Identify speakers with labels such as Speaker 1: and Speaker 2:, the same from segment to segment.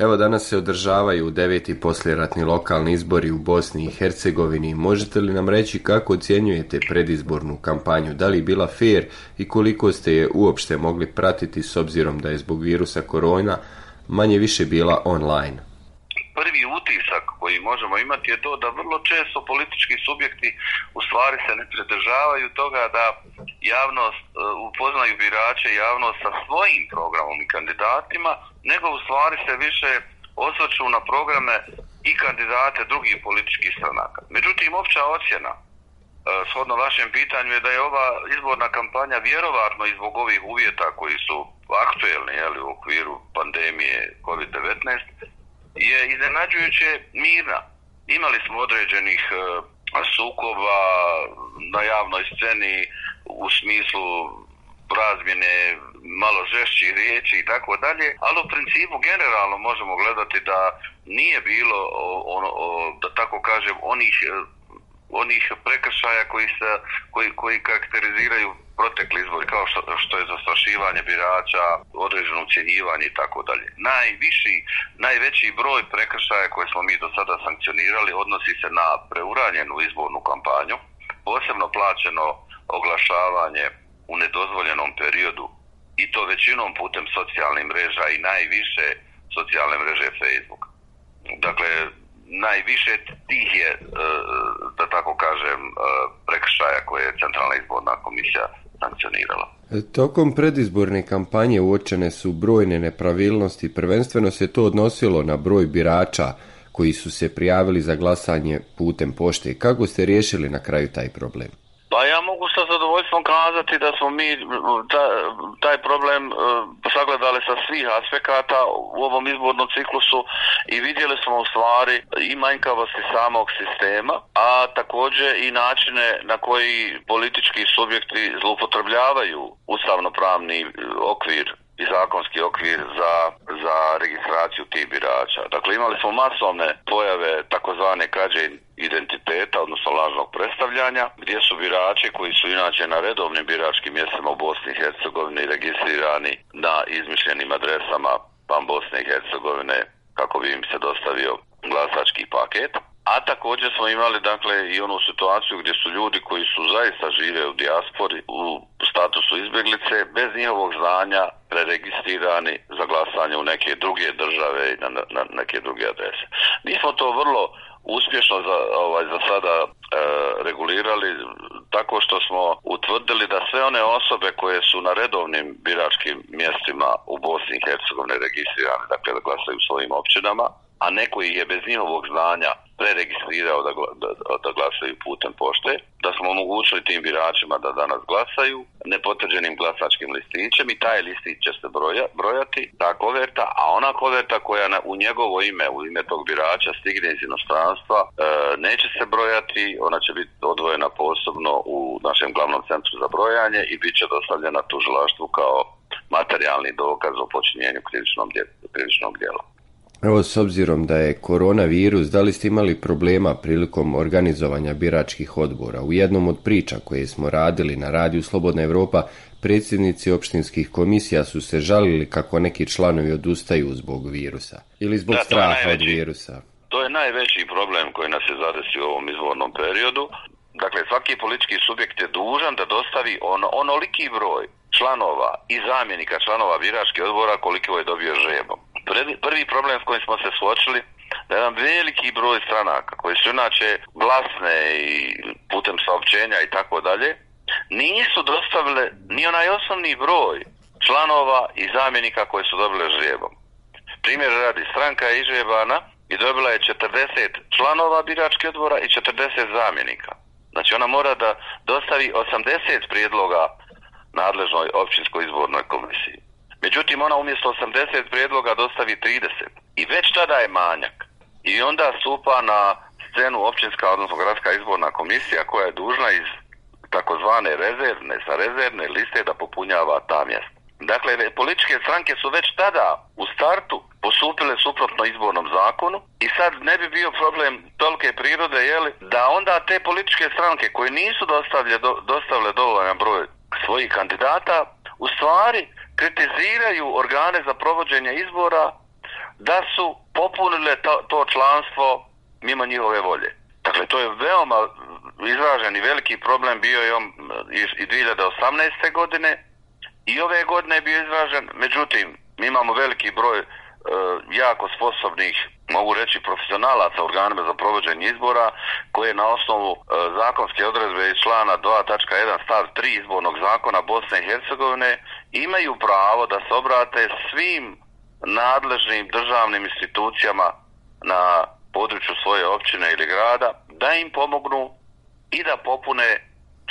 Speaker 1: Evo danas se održavaju deveti posljeratni lokalni izbori u Bosni i Hercegovini. Možete li nam reći kako ocjenjujete predizbornu kampanju? Da li je bila fair i koliko ste je uopšte mogli pratiti s obzirom da je zbog virusa korona manje više bila online?
Speaker 2: Prvi utisak koji možemo imati je to da vrlo često politički subjekti u stvari se ne pridržavaju toga da javnost e, upoznaju birače javnost sa svojim programom i kandidatima, nego u stvari se više osvrću na programe i kandidate drugih političkih stranaka. Međutim, opća ocjena, e, shodno vašem pitanju, je da je ova izborna kampanja vjerovatno i zbog ovih uvjeta koji su aktuelni jeli, u okviru pandemije COVID-19 je iznenađujuće mirna. Imali smo određenih e, sukoba na javnoj sceni u smislu razmjene malo žešćih riječi i tako dalje, ali u principu generalno možemo gledati da nije bilo ono, da tako kažem onih onih prekršaja koji se koji, koji karakteriziraju protekli izbori kao što, što je zastrašivanje birača, određeno ucjenjivanje i tako dalje. Najviši, najveći broj prekršaja koje smo mi do sada sankcionirali odnosi se na preuranjenu izbornu kampanju, posebno plaćeno oglašavanje u nedozvoljenom periodu i to većinom putem socijalnih mreža i najviše socijalne mreže Facebook. Dakle, najviše tih je, e, da tako kažem, e, prekršaja koje je Centralna izborna komisija sankcionirala.
Speaker 1: Tokom predizborne kampanje uočene su brojne nepravilnosti, prvenstveno se to odnosilo na broj birača koji su se prijavili za glasanje putem pošte. Kako ste riješili na kraju taj problem?
Speaker 2: Pa ja mogu sa zadovoljstvom kazati da smo mi taj problem e, sagledali sa svih aspekata u ovom izbornom ciklusu i vidjeli smo u stvari i manjkavosti samog sistema, a također i načine na koji politički subjekti zloupotrebljavaju ustavnopravni okvir i zakonski okvir za, za registraciju tih birača. Dakle, imali smo masovne pojave takozvane krađe identiteta, odnosno lažnog predstavljanja, gdje su birači koji su inače na redovnim biračkim mjestima u Bosni i Hercegovini registrirani na izmišljenim adresama pan Bosne i Hercegovine kako bi im se dostavio glasački paket. A također smo imali dakle i onu situaciju gdje su ljudi koji su zaista žive u dijaspori u statusu izbjeglice bez njihovog znanja preregistrirani za glasanje u neke druge države i na, na neke druge adrese. Mi smo to vrlo uspješno za, ovaj, za sada e, regulirali tako što smo utvrdili da sve one osobe koje su na redovnim biračkim mjestima u Bosni i Hercegovini registrirane, dakle da glasaju u svojim općinama, a neko ih je bez njihovog znanja preregistrirao da, da, da glasaju putem pošte, da smo omogućili tim biračima da danas glasaju nepotvrđenim glasačkim listićem i taj listić će se broja, brojati, ta koverta, a ona koverta koja na, u njegovo ime, u ime tog birača stigne iz inostranstva, e, neće se brojati, ona će biti odvojena posebno u našem glavnom centru za brojanje i bit će dostavljena tužilaštvu kao materijalni dokaz o počinjenju krivičnog djela.
Speaker 1: Evo, s obzirom da je koronavirus, da li ste imali problema prilikom organizovanja biračkih odbora? U jednom od priča koje smo radili na radiju Slobodna Europa, predsjednici opštinskih komisija su se žalili kako neki članovi odustaju zbog virusa ili zbog straha od virusa.
Speaker 2: To je najveći problem koji nas je zadesio u ovom izvornom periodu. Dakle, svaki politički subjekt je dužan da dostavi ono, onoliki broj članova i zamjenika članova biračkih odbora koliko je dobio žebom prvi, prvi problem s kojim smo se suočili da jedan veliki broj stranaka koji su inače glasne i putem saopćenja i tako dalje nisu dostavile ni onaj osnovni broj članova i zamjenika koji su dobile žrijebom. Primjer radi, stranka je izžrebana i dobila je 40 članova biračkih odbora i 40 zamjenika. Znači ona mora da dostavi 80 prijedloga nadležnoj općinskoj izbornoj komisiji. Međutim, ona umjesto 80 prijedloga dostavi 30. I već tada je manjak. I onda stupa na scenu općinska, odnosno gradska izborna komisija koja je dužna iz takozvane rezervne, sa rezervne liste da popunjava ta mjesta. Dakle, političke stranke su već tada u startu posupile suprotno izbornom zakonu i sad ne bi bio problem tolike prirode, jeli, da onda te političke stranke koje nisu dostavile, do, dostavile dovoljan broj svojih kandidata, u stvari kritiziraju organe za provođenje izbora da su popunile to, to članstvo mimo njihove volje. Dakle, to je veoma izražen i veliki problem bio je on i 2018. godine i ove godine je bio izražen, međutim, mi imamo veliki broj e, jako sposobnih, mogu reći, profesionalaca organima za provođenje izbora, koje na osnovu e, zakonske odredbe iz člana 2.1 stav 3 izbornog zakona Bosne i Hercegovine imaju pravo da se obrate svim nadležnim državnim institucijama na području svoje općine ili grada, da im pomognu i da popune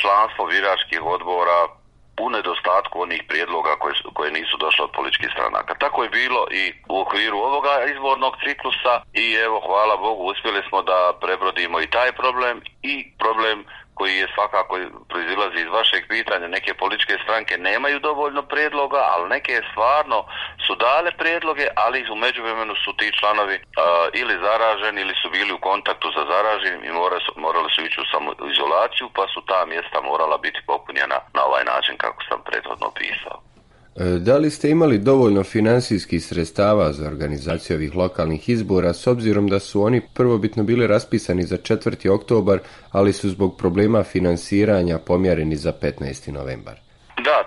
Speaker 2: članstvo biračkih odbora u nedostatku onih prijedloga koje, koje nisu došle od političkih stranaka. Tako je bilo i u okviru ovoga izbornog ciklusa i evo hvala Bogu uspjeli smo da prebrodimo i taj problem i problem koji je svakako proizilazi iz vašeg pitanja, neke političke stranke nemaju dovoljno prijedloga, ali neke stvarno su dale prijedloge, ali u međuvremenu su ti članovi uh, ili zaraženi ili su bili u kontaktu sa zaraženim i morali su, morali su ići u samoizolaciju, pa su ta mjesta morala biti popunjena na ovaj način kako sam prethodno pisao.
Speaker 1: E, da li ste imali dovoljno financijskih sredstava za organizaciju ovih lokalnih izbora s obzirom da su oni prvobitno bili raspisani za 4. oktobar, ali su zbog problema finansiranja pomjereni za 15. novembar?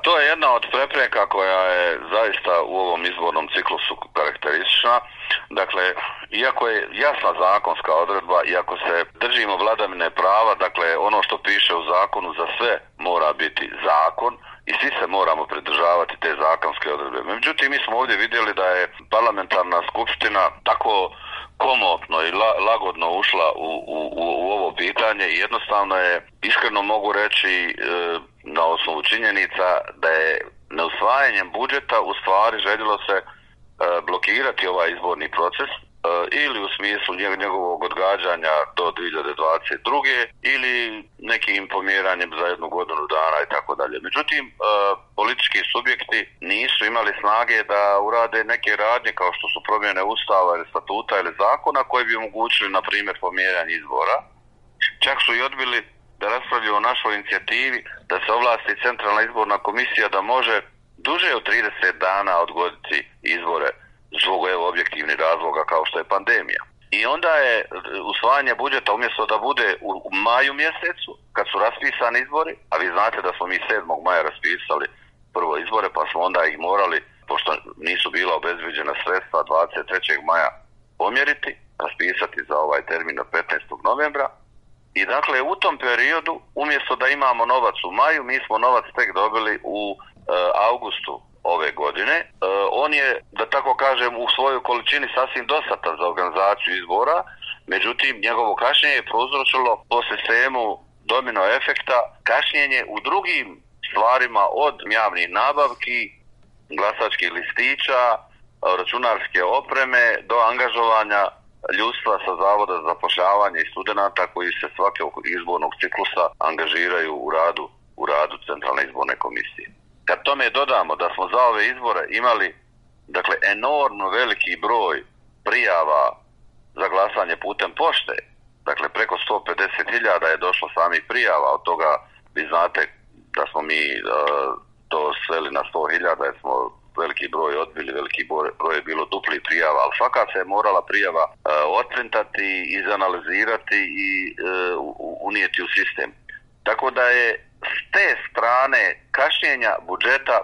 Speaker 2: To je jedna od prepreka koja je zaista u ovom izbornom ciklusu karakteristična. Dakle, iako je jasna zakonska odredba, iako se držimo vladavine prava, dakle ono što piše u zakonu za sve mora biti zakon, i svi se moramo pridržavati te zakonske odredbe. Međutim, mi smo ovdje vidjeli da je parlamentarna skupština tako komotno i la, lagodno ušla u, u, u ovo pitanje i jednostavno je, iskreno mogu reći e, na osnovu činjenica da je neusvajanjem budžeta u stvari željelo se e, blokirati ovaj izborni proces E, ili u smislu njegovog odgađanja do 2022. ili nekim pomjeranjem za jednu godinu dana i tako dalje. Međutim, e, politički subjekti nisu imali snage da urade neke radnje kao što su promjene ustava ili statuta ili zakona koji bi omogućili, na primjer, pomjeranje izbora. Čak su i odbili da raspravljaju o našoj inicijativi da se ovlasti Centralna izborna komisija da može duže od 30 dana odgoditi izbore zbog evo objektivnih razloga kao što je pandemija. I onda je usvajanje budžeta umjesto da bude u maju mjesecu, kad su raspisani izbori, a vi znate da smo mi 7. maja raspisali prvo izbore, pa smo onda ih morali, pošto nisu bila obezviđena sredstva 23. maja pomjeriti, raspisati za ovaj termin od 15. novembra. I dakle, u tom periodu, umjesto da imamo novac u maju, mi smo novac tek dobili u e, augustu ove godine. E, on je, da tako kažem, u svojoj količini sasvim dostatan za organizaciju izbora, međutim, njegovo kašnjenje je prouzročilo po sistemu domino efekta kašnjenje u drugim stvarima od javnih nabavki, glasačkih listića, računarske opreme do angažovanja ljudstva sa Zavoda za zapošljavanje i studenta koji se svake izbornog ciklusa angažiraju u radu u radu Centralne izborne komisije. Kad tome dodamo da smo za ove izbore imali dakle enormno veliki broj prijava za glasanje putem pošte, dakle preko 150.000 je došlo samih prijava, od toga vi znate da smo mi uh, to sveli na 100.000 jer smo veliki broj odbili, veliki broj je bilo dupli prijava, ali svaka se je morala prijava uh, otprintati, izanalizirati i uh, unijeti u sistem. Tako da je s te strane kašnjenja budžeta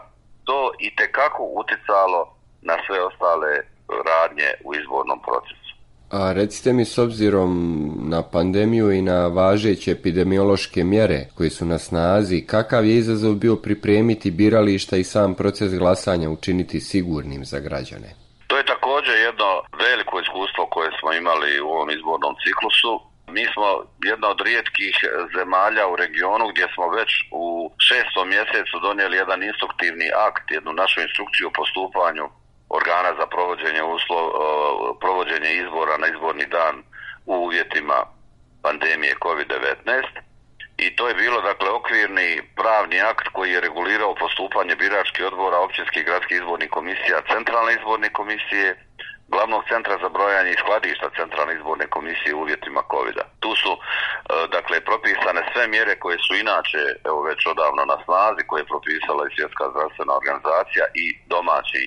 Speaker 2: to i tekako uticalo na sve ostale radnje u izbornom procesu.
Speaker 1: A recite mi s obzirom na pandemiju i na važeće epidemiološke mjere koje su na snazi, kakav je izazov bio pripremiti birališta i sam proces glasanja učiniti sigurnim za građane?
Speaker 2: To je također jedno veliko iskustvo koje smo imali u ovom izbornom ciklusu Mi smo jedna od rijetkih zemalja u regionu gdje smo već u šestom mjesecu donijeli jedan instruktivni akt, jednu našu instrukciju o postupanju organa za provođenje, uslov, provođenje izbora na izborni dan u uvjetima pandemije COVID-19 i to je bilo dakle okvirni pravni akt koji je regulirao postupanje biračkih odbora općinskih gradskih izbornih komisija, centralne izborne komisije, glavnog centra za brojanje i skladišta centralne izborne komisije u uvjetima covid -a. Tu su e, dakle propisane sve mjere koje su inače evo već odavno na snazi koje je propisala i svjetska zdravstvena organizacija i domaći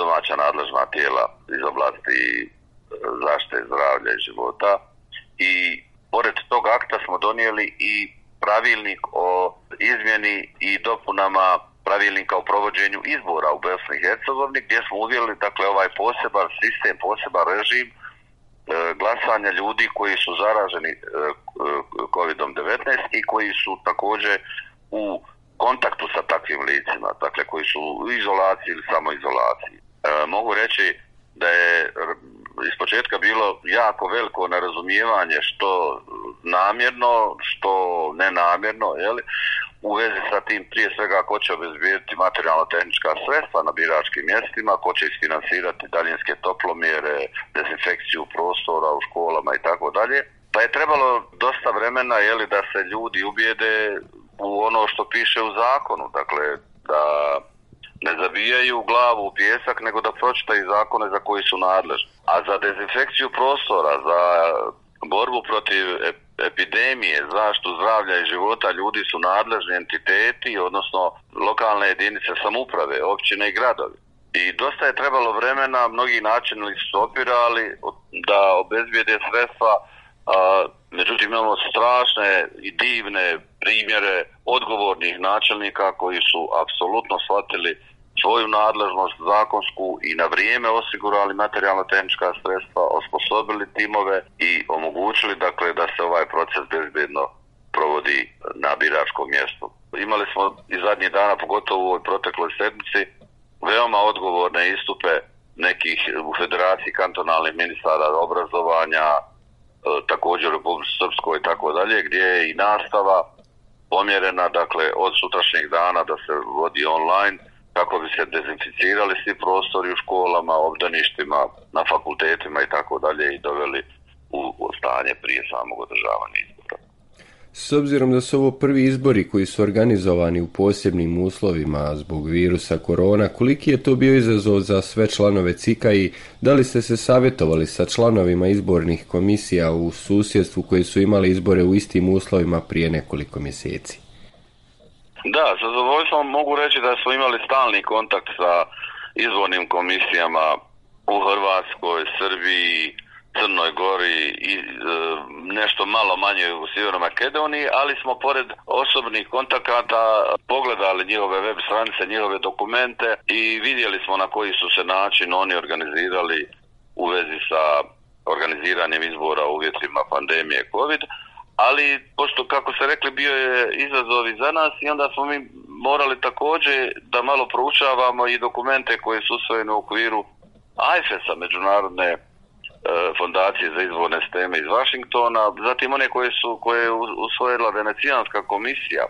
Speaker 2: domaća nadležna tijela iz oblasti e, zaštite zdravlja i života i pored tog akta smo donijeli i pravilnik o izmjeni i dopunama pravilnika o provođenju izbora u Bosni i Hercegovini gdje smo uvjerili dakle ovaj poseban sistem, poseban režim e, glasanja ljudi koji su zaraženi e, COVID-19 i koji su također u kontaktu sa takvim licima, dakle koji su u izolaciji ili samoizolaciji. E, mogu reći da je jako veliko nerazumijevanje što namjerno, što nenamjerno, jeli, u vezi sa tim prije svega ko će obezbijediti materijalno-tehnička sredstva na biračkim mjestima, ko će isfinansirati daljinske toplomjere, dezinfekciju prostora u školama i tako dalje. Pa je trebalo dosta vremena jeli, da se ljudi ubijede u ono što piše u zakonu, dakle da ne zabijaju glavu u pjesak, nego da pročitaju zakone za koji su nadležni. A za dezinfekciju prostora, za borbu protiv epidemije, zaštitu zdravlja i života ljudi su nadležni entiteti, odnosno lokalne jedinice samuprave, općine i gradovi. I dosta je trebalo vremena, mnogi načini su opirali da obezbijede sredstva a, međutim imamo strašne i divne primjere odgovornih načelnika koji su apsolutno shvatili svoju nadležnost zakonsku i na vrijeme osigurali materijalno-tehnička sredstva, osposobili timove i omogućili dakle da se ovaj proces bezbjedno provodi na biračkom mjestu. Imali smo i zadnjih dana, pogotovo u ovoj protekloj sedmici, veoma odgovorne istupe nekih u federaciji kantonalnih ministara obrazovanja, E, također u Republici Srpskoj i tako dalje, gdje je i nastava pomjerena, dakle, od sutrašnjeg dana da se vodi online, kako bi se dezinficirali svi prostori u školama, obdaništima, na fakultetima i tako dalje i doveli u stanje prije samog održavanja izbora.
Speaker 1: S obzirom da su ovo prvi izbori koji su organizovani u posebnim uslovima zbog virusa korona, koliki je to bio izazov za sve članove CIKA i da li ste se savjetovali sa članovima izbornih komisija u susjedstvu koji su imali izbore u istim uslovima prije nekoliko mjeseci?
Speaker 2: Da, sa zadovoljstvom mogu reći da smo imali stalni kontakt sa izbornim komisijama u Hrvatskoj, Srbiji, Crnoj Gori i e, nešto malo manje u Sjevernoj Makedoniji, ali smo pored osobnih kontakata pogledali njihove web stranice, njihove dokumente i vidjeli smo na koji su se način oni organizirali u vezi sa organiziranjem izbora u uvjetima pandemije COVID, ali pošto kako se rekli bio je izazov i za nas i onda smo mi morali također da malo proučavamo i dokumente koje su usvojene u okviru IFES-a, međunarodne E, fondacije za izvorne steme iz Washingtona, zatim one koje su koje je usvojila Venecijanska komisija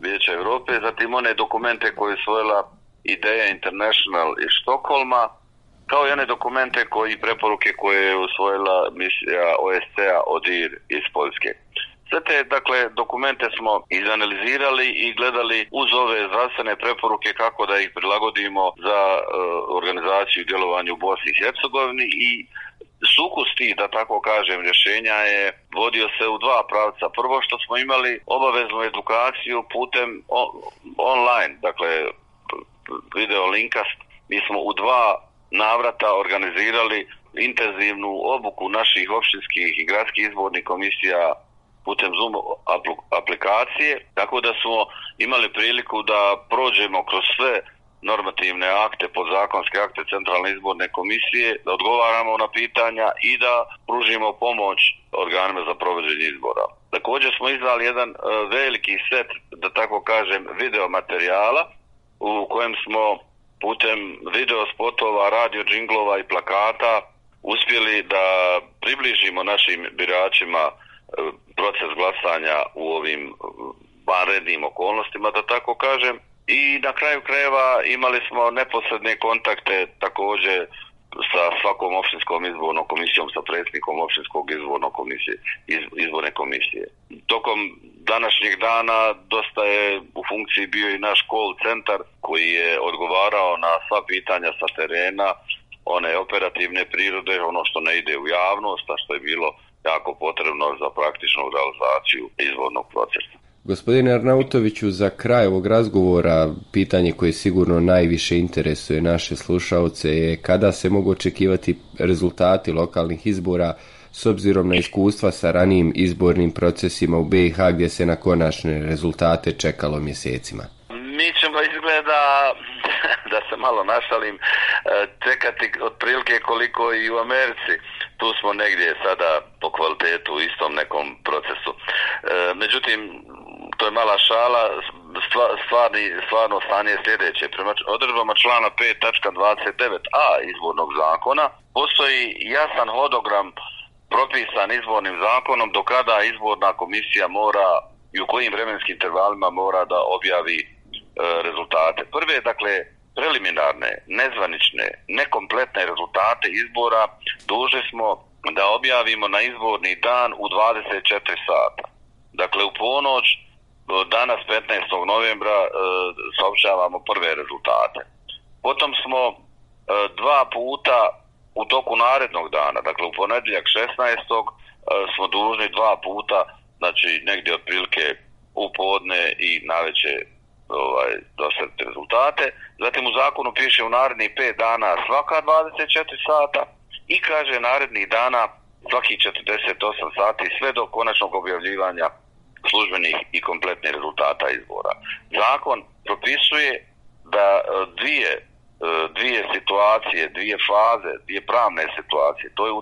Speaker 2: Vijeća Europe, zatim one dokumente koje je usvojila Ideja International iz Štokholma, kao i one dokumente koji preporuke koje je usvojila misija OSCE-a ODIR iz Poljske. Sve te dakle, dokumente smo izanalizirali i gledali uz ove zdravstvene preporuke kako da ih prilagodimo za uh, organizaciju i djelovanje u Bosni i Hercegovini i sukus tih, da tako kažem, rješenja je vodio se u dva pravca. Prvo što smo imali obaveznu edukaciju putem online, dakle video linkast, mi smo u dva navrata organizirali intenzivnu obuku naših općinskih i gradskih izbornih komisija putem Zoom aplikacije, tako da smo imali priliku da prođemo kroz sve normativne akte, podzakonske akte Centralne izborne komisije, da odgovaramo na pitanja i da pružimo pomoć organima za provođenje izbora. Također smo izdali jedan e, veliki set, da tako kažem, video materijala u kojem smo putem video spotova, radio džinglova i plakata uspjeli da približimo našim biračima proces glasanja u ovim vanrednim okolnostima, da tako kažem, i na kraju krajeva imali smo neposredne kontakte također sa svakom opštinskom izbornom komisijom, sa predsjednikom opštinskog izbornog komisije, iz, izborne komisije. Tokom današnjeg dana dosta je u funkciji bio i naš call centar koji je odgovarao na sva pitanja sa terena, one operativne prirode, ono što ne ide u javnost, a što je bilo jako potrebno za praktičnu realizaciju izbornog procesa.
Speaker 1: Gospodine Arnautoviću, za kraj ovog razgovora pitanje koje sigurno najviše interesuje naše slušalce je kada se mogu očekivati rezultati lokalnih izbora s obzirom na iskustva sa ranijim izbornim procesima u BiH gdje se na konačne rezultate čekalo mjesecima.
Speaker 2: Mi ćemo izgleda da se malo našalim, e, čekati otprilike koliko i u Americi. Tu smo negdje sada po kvalitetu u istom nekom procesu. E, međutim, to je mala šala, stvarni, stvarno stanje je sljedeće. Prema odredbama člana 5.29a izbornog zakona postoji jasan hodogram propisan izbornim zakonom do kada izborna komisija mora i u kojim vremenskim intervalima mora da objavi e, rezultate. Prve, dakle, preliminarne, nezvanične, nekompletne rezultate izbora dužni smo da objavimo na izborni dan u 24 sata. Dakle, u ponoć danas 15. novembra e, saopćavamo prve rezultate. Potom smo e, dva puta u toku narednog dana, dakle u ponedjeljak 16. E, smo dužni dva puta, znači negdje otprilike u podne i naveće ovaj, dostaviti rezultate. Zatim u zakonu piše u narednih 5 dana svaka 24 sata i kaže narednih dana svaki 48 sati sve do konačnog objavljivanja službenih i kompletnih rezultata izbora. Zakon propisuje da e, dvije e, dvije situacije, dvije faze, dvije pravne situacije. To je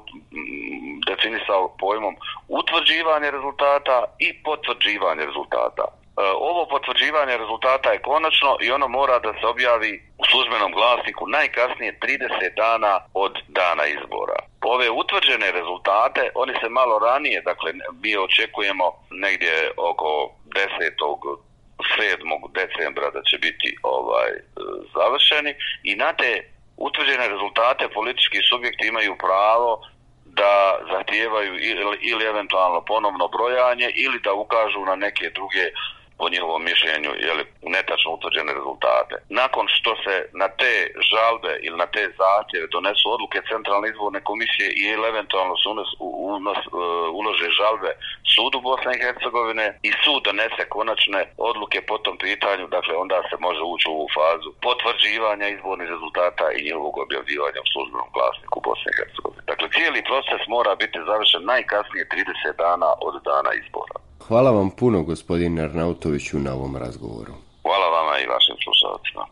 Speaker 2: definisao pojmom utvrđivanje rezultata i potvrđivanje rezultata. E, ovo potvrđivanje rezultata je konačno i ono mora da se objavi u službenom glasniku najkasnije 30 dana od dana izbora ove utvrđene rezultate, oni se malo ranije, dakle mi očekujemo negdje oko 10. 7. decembra da će biti ovaj završeni i na te utvrđene rezultate politički subjekti imaju pravo da zahtijevaju ili, ili eventualno ponovno brojanje ili da ukažu na neke druge po njihovom mišljenju jeli, netačno utvrđene rezultate. Nakon što se na te žalbe ili na te zahtjeve donesu odluke Centralne izborne komisije i eventualno su unos, unos, uh, ulože žalbe sudu Bosne i Hercegovine i sud donese konačne odluke po tom pitanju, dakle onda se može ući u ovu fazu potvrđivanja izbornih rezultata i njihovog objavljivanja u službenom glasniku Bosne i Hercegovine. Dakle, cijeli proces mora biti završen najkasnije 30 dana od dana izbora.
Speaker 1: Hvala vam puno gospodine Arnautoviću na ovom razgovoru. Hvala vama i vašim slušalcima.